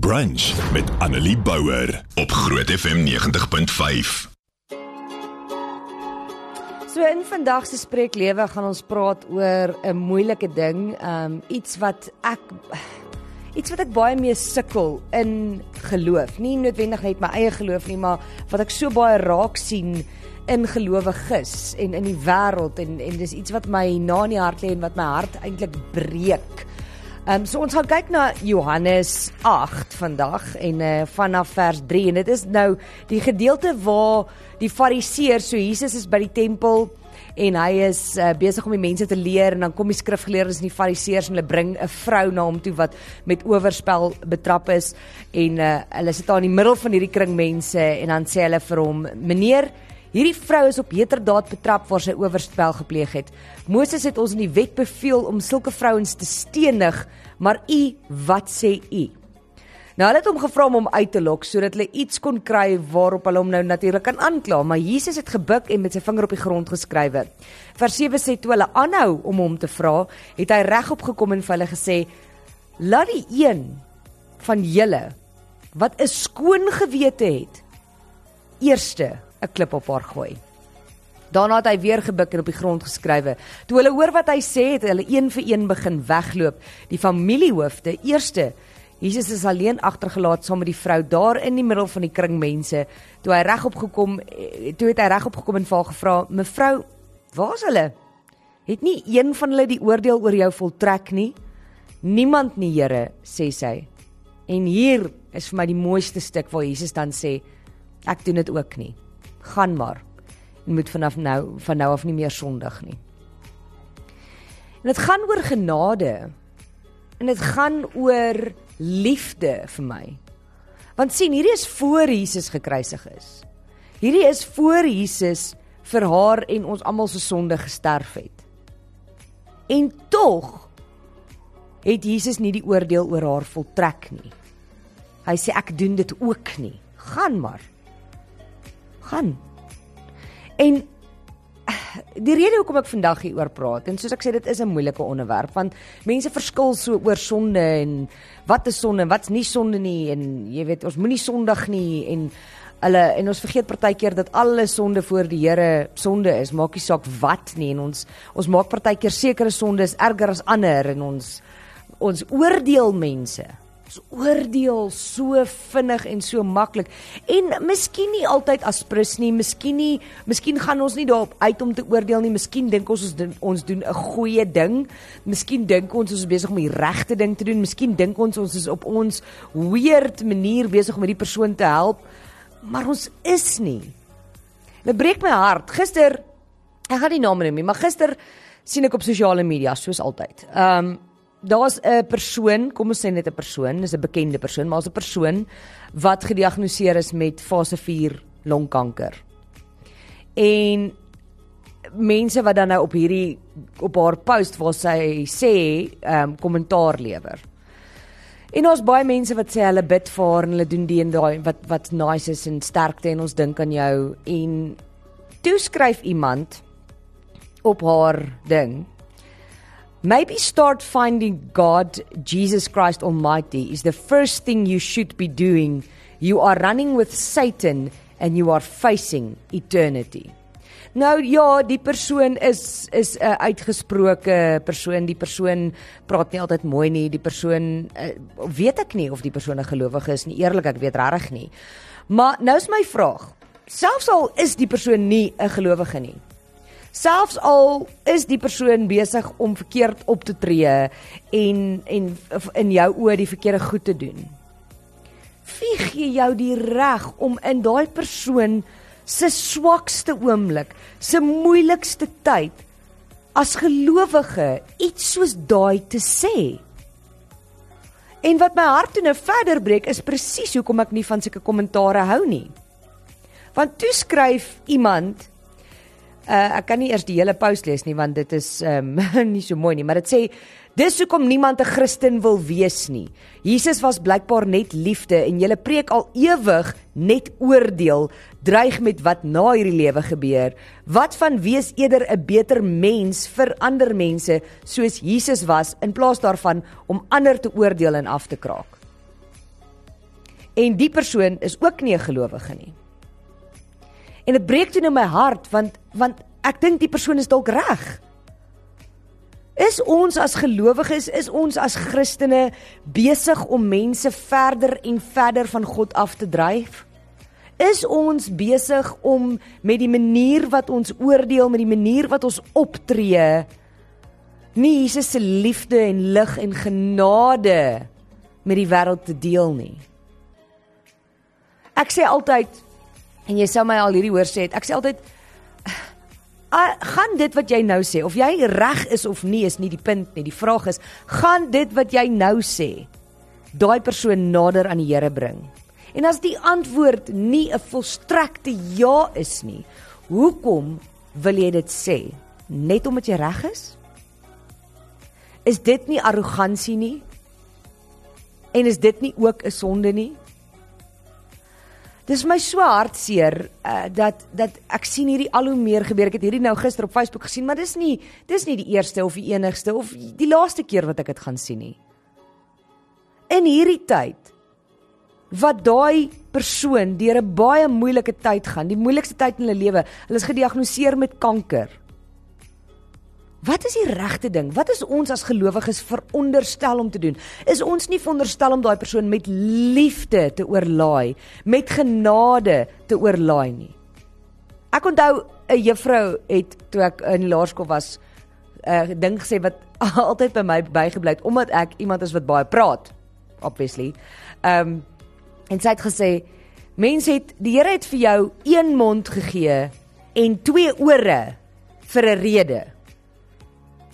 Brunch met Annelie Bouwer op Groot FM 90.5. So in vandag se spreeklewe gaan ons praat oor 'n moeilike ding, um iets wat ek iets wat ek baie mee sukkel in geloof. Nie noodwendig net my eie geloof nie, maar wat ek so baie raak sien in gelowiges en in die wêreld en en dis iets wat my na in die hart lê en wat my hart eintlik breek. Ehm um, so ons gaan kyk na Johannes 8 vandag en uh, vanaf vers 3 en dit is nou die gedeelte waar die fariseërs so Jesus is by die tempel en hy is uh, besig om die mense te leer. En dan kom die skrifgeleerdes en die fariseërs en hulle bring 'n vrou na hom toe wat met oorspel betrap is. En uh, hulle sit daar in die middel van hierdie kring mense en dan sê hulle vir hom meneer Hierdie vrou is op heterdaad betrap waar sy oorspel gepleeg het. Moses het ons in die wet beveel om sulke vrouens te stenig, maar u, wat sê u? Nou hulle het hom gevra om hom uit te lok sodat hulle iets kon kry waarop hulle hom nou natuurlik kan aankla, maar Jesus het gebuk en met sy vinger op die grond geskrywe. Vers 7 sê toe hulle aanhou om hom te vra, het hy regop gekom en vir hulle gesê: "Laat die een van julle wat 'n skoon gewete het, eerste 'n klip op haar gooi. Daarna het hy weer gebuk en op die grond geskrywe. Toe hulle hoor wat hy sê, het hulle een vir een begin wegloop. Die familiehoofde, eerste Jesus is alleen agtergelaat saam met die vrou daar in die middel van die kring mense. Toe hy regop gekom, eh, toe het hy regop gekom en vir haar gevra: "Mevrou, waar's hulle? Het nie een van hulle die oordeel oor jou voltrek nie?" "Niemand nie, Here," sê sy. En hier is vir my die mooiste stuk waar Jesus dan sê: "Ek doen dit ook nie." Gaan maar. Jy moet vanaf nou van nou af nie meer sondig nie. En dit gaan oor genade. En dit gaan oor liefde vir my. Want sien, hierdie is voor Jesus gekruisig is. Hierdie is voor Jesus vir haar en ons almal se sonde gesterf het. En tog het Jesus nie die oordeel oor haar voltrek nie. Hy sê ek doen dit ook nie. Gaan maar gaan. En die rede hoekom ek vandag hieroor praat en soos ek sê dit is 'n moeilike onderwerp want mense verskil so oor sonde en wat is sonde en wat's nie sonde nie en jy weet ons moenie sondig nie en hulle en ons vergeet partykeer dat alle sonde voor die Here sonde is maak nie saak wat nie en ons ons maak partykeer sekere sondes erger as ander en ons ons oordeel mense oordeel so vinnig en so maklik. En miskien nie altyd as prins nie, miskien nie, miskien gaan ons nie daarop uit om te oordeel nie. Miskien dink ons ons doen ons doen 'n goeie ding. Miskien dink ons ons is besig om die regte ding te doen. Miskien dink ons ons is op ons weird manier besig om hierdie persoon te help. Maar ons is nie. Dit breek my hart. Gister ek gaan nie name noem nie, maar gister sien ek op sosiale media soos altyd. Ehm um, daar's 'n persoon, kom ons sê net 'n persoon, dis 'n bekende persoon, maar 'n persoon wat gediagnoseer is met fase 4 longkanker. En mense wat dan nou op hierdie op haar post waar sy sê, ehm um, kommentaar lewer. En ons baie mense wat sê hulle bid vir haar en hulle doen die en daai wat wat nice is en sterkte en ons dink aan jou en toe skryf iemand op haar ding Maybe start finding God, Jesus Christ Almighty, is the first thing you should be doing. You are running with Satan and you are facing eternity. Nou ja, die persoon is is 'n uitgesproke persoon. Die persoon praat nie altyd mooi nie. Die persoon uh, weet ek nie of die persoon 'n gelowige is nie. Eerlik, ek weet regtig nie. Maar nou is my vraag. Selfs al is die persoon nie 'n gelowige nie. Selfs al is die persoon besig om verkeerd op te tree en en in jou oë die verkeerde goed te doen. Wie gee jou die reg om in daai persoon se swakste oomblik, se moeilikste tyd as gelowige iets soos daai te sê? En wat my hart toe nou verder breek is presies hoekom ek nie van sulke kommentare hou nie. Want toe skryf iemand Uh, ek kan nie eers die hele post lees nie want dit is um, nie so mooi nie, maar dit sê dis hoekom niemand 'n Christen wil wees nie. Jesus was blykbaar net liefde en julle preek al ewig net oordeel, dreig met wat na hierdie lewe gebeur. Wat van wees eerder 'n beter mens vir ander mense soos Jesus was in plaas daarvan om ander te oordeel en af te kraak. en die persoon is ook nie 'n gelowige nie. En dit breek toe in my hart want want ek dink die persoon is dalk reg. Is ons as gelowiges, is ons as Christene besig om mense verder en verder van God af te dryf? Is ons besig om met die manier wat ons oordeel, met die manier wat ons optree, nie Jesus se liefde en lig en genade met die wêreld te deel nie? Ek sê altyd en jy sou my al hierdie hoor sê, ek sê altyd Uh, gaan dit wat jy nou sê of jy reg is of nie is nie die punt nie. Die vraag is, gaan dit wat jy nou sê daai persoon nader aan die Here bring? En as die antwoord nie 'n volstrekte ja is nie, hoekom wil jy dit sê? Net omdat jy reg is? Is dit nie arrogansie nie? En is dit nie ook 'n sonde nie? Dis my so hartseer uh, dat dat ek sien hierdie al hoe meer gebeur. Ek het hierdie nou gister op Facebook gesien, maar dis nie dis nie die eerste of die enigste of die laaste keer wat ek dit gaan sien nie. In hierdie tyd wat daai persoon deur 'n baie moeilike tyd gaan, die moeilikste tyd in hulle lewe, hulle is gediagnoseer met kanker. Wat is die regte ding? Wat is ons as gelowiges veronderstel om te doen? Is ons nie veronderstel om daai persoon met liefde te oorlaai, met genade te oorlaai nie? Ek onthou 'n juffrou het toe ek in laerskool was 'n uh, ding gesê wat altyd by my bygebly het omdat ek iemand is wat baie praat, obviously. Ehm um, en sy het gesê mense het die Here het vir jou een mond gegee en twee ore vir 'n rede.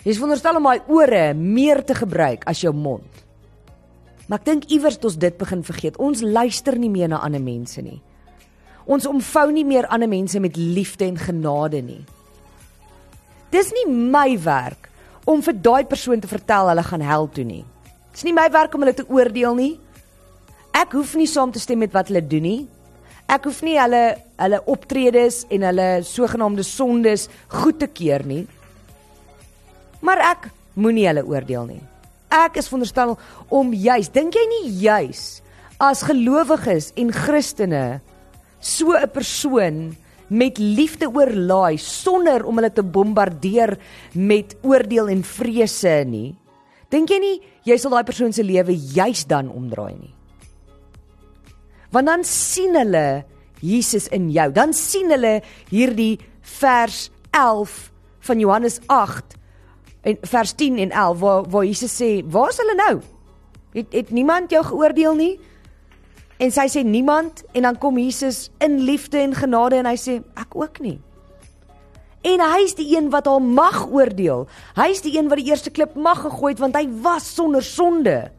Jy is veronderstel om daai ore meer te gebruik as jou mond. Maar ek dink iewers het ons dit begin vergeet. Ons luister nie meer na ander mense nie. Ons omvou nie meer ander mense met liefde en genade nie. Dis nie my werk om vir daai persoon te vertel hulle gaan hel toe nie. Dis nie my werk om hulle te oordeel nie. Ek hoef nie saam te stem met wat hulle doen nie. Ek hoef nie hulle hulle optredes en hulle sogenaamde sondes goed te keur nie. Maar ek moenie hulle oordeel nie. Ek is veronderstel om juis, dink jy nie juis as gelowiges en Christene so 'n persoon met liefde oorlaai sonder om hulle te bombardeer met oordeel en vrese nie? Dink jy nie jy sal daai persoon se lewe juis dan omdraai nie? Want dan sien hulle Jesus in jou. Dan sien hulle hierdie vers 11 van Johannes en vers 10 en 11 waar waar Jesus sê, "Waar is hulle nou? Het het niemand jou geoordeel nie?" En sy sê niemand en dan kom Jesus in liefde en genade en hy sê, "Ek ook nie." En hy is die een wat haar mag oordeel. Hy is die een wat die eerste klip mag gegooi het want hy was sonder sonde.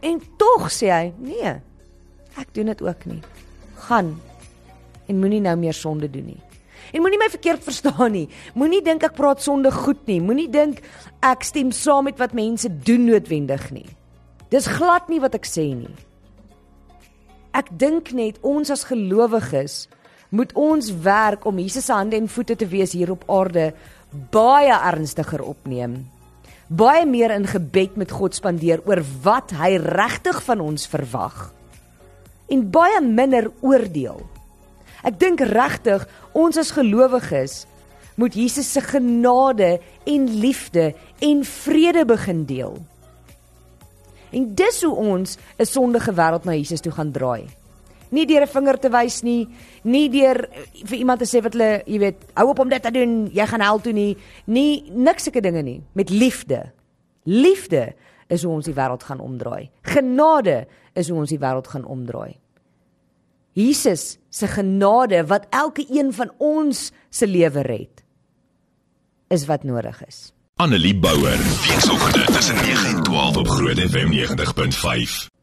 En tog sê hy, "Nee. Ek doen dit ook nie. Gaan en moenie nou meer sonde doen nie." En moenie my verkeerd verstaan nie. Moenie dink ek praat sonde goed nie. Moenie dink ek stem saam met wat mense doen noodwendig nie. Dis glad nie wat ek sê nie. Ek dink net ons as gelowiges moet ons werk om Jesus se hande en voete te wees hier op aarde baie ernstiger opneem. Baie meer in gebed met God spandeer oor wat hy regtig van ons verwag. En baie minder oordeel. Ek dink regtig ons as gelowiges moet Jesus se genade en liefde en vrede begin deel. En dis hoe ons 'n sondige wêreld na Jesus toe gaan draai. Nie deur 'n vinger te wys nie, nie deur vir iemand te sê wat hulle, jy weet, hou op om dit te doen, jy gaan hel toe nie, nie niks sulke dinge nie, met liefde. Liefde is hoe ons die wêreld gaan omdraai. Genade is hoe ons die wêreld gaan omdraai. Jesus se genade wat elke een van ons se lewe red is wat nodig is. Annelie Bouwer, weekoggend tussen 9 en 12 op Groot FM 90.5.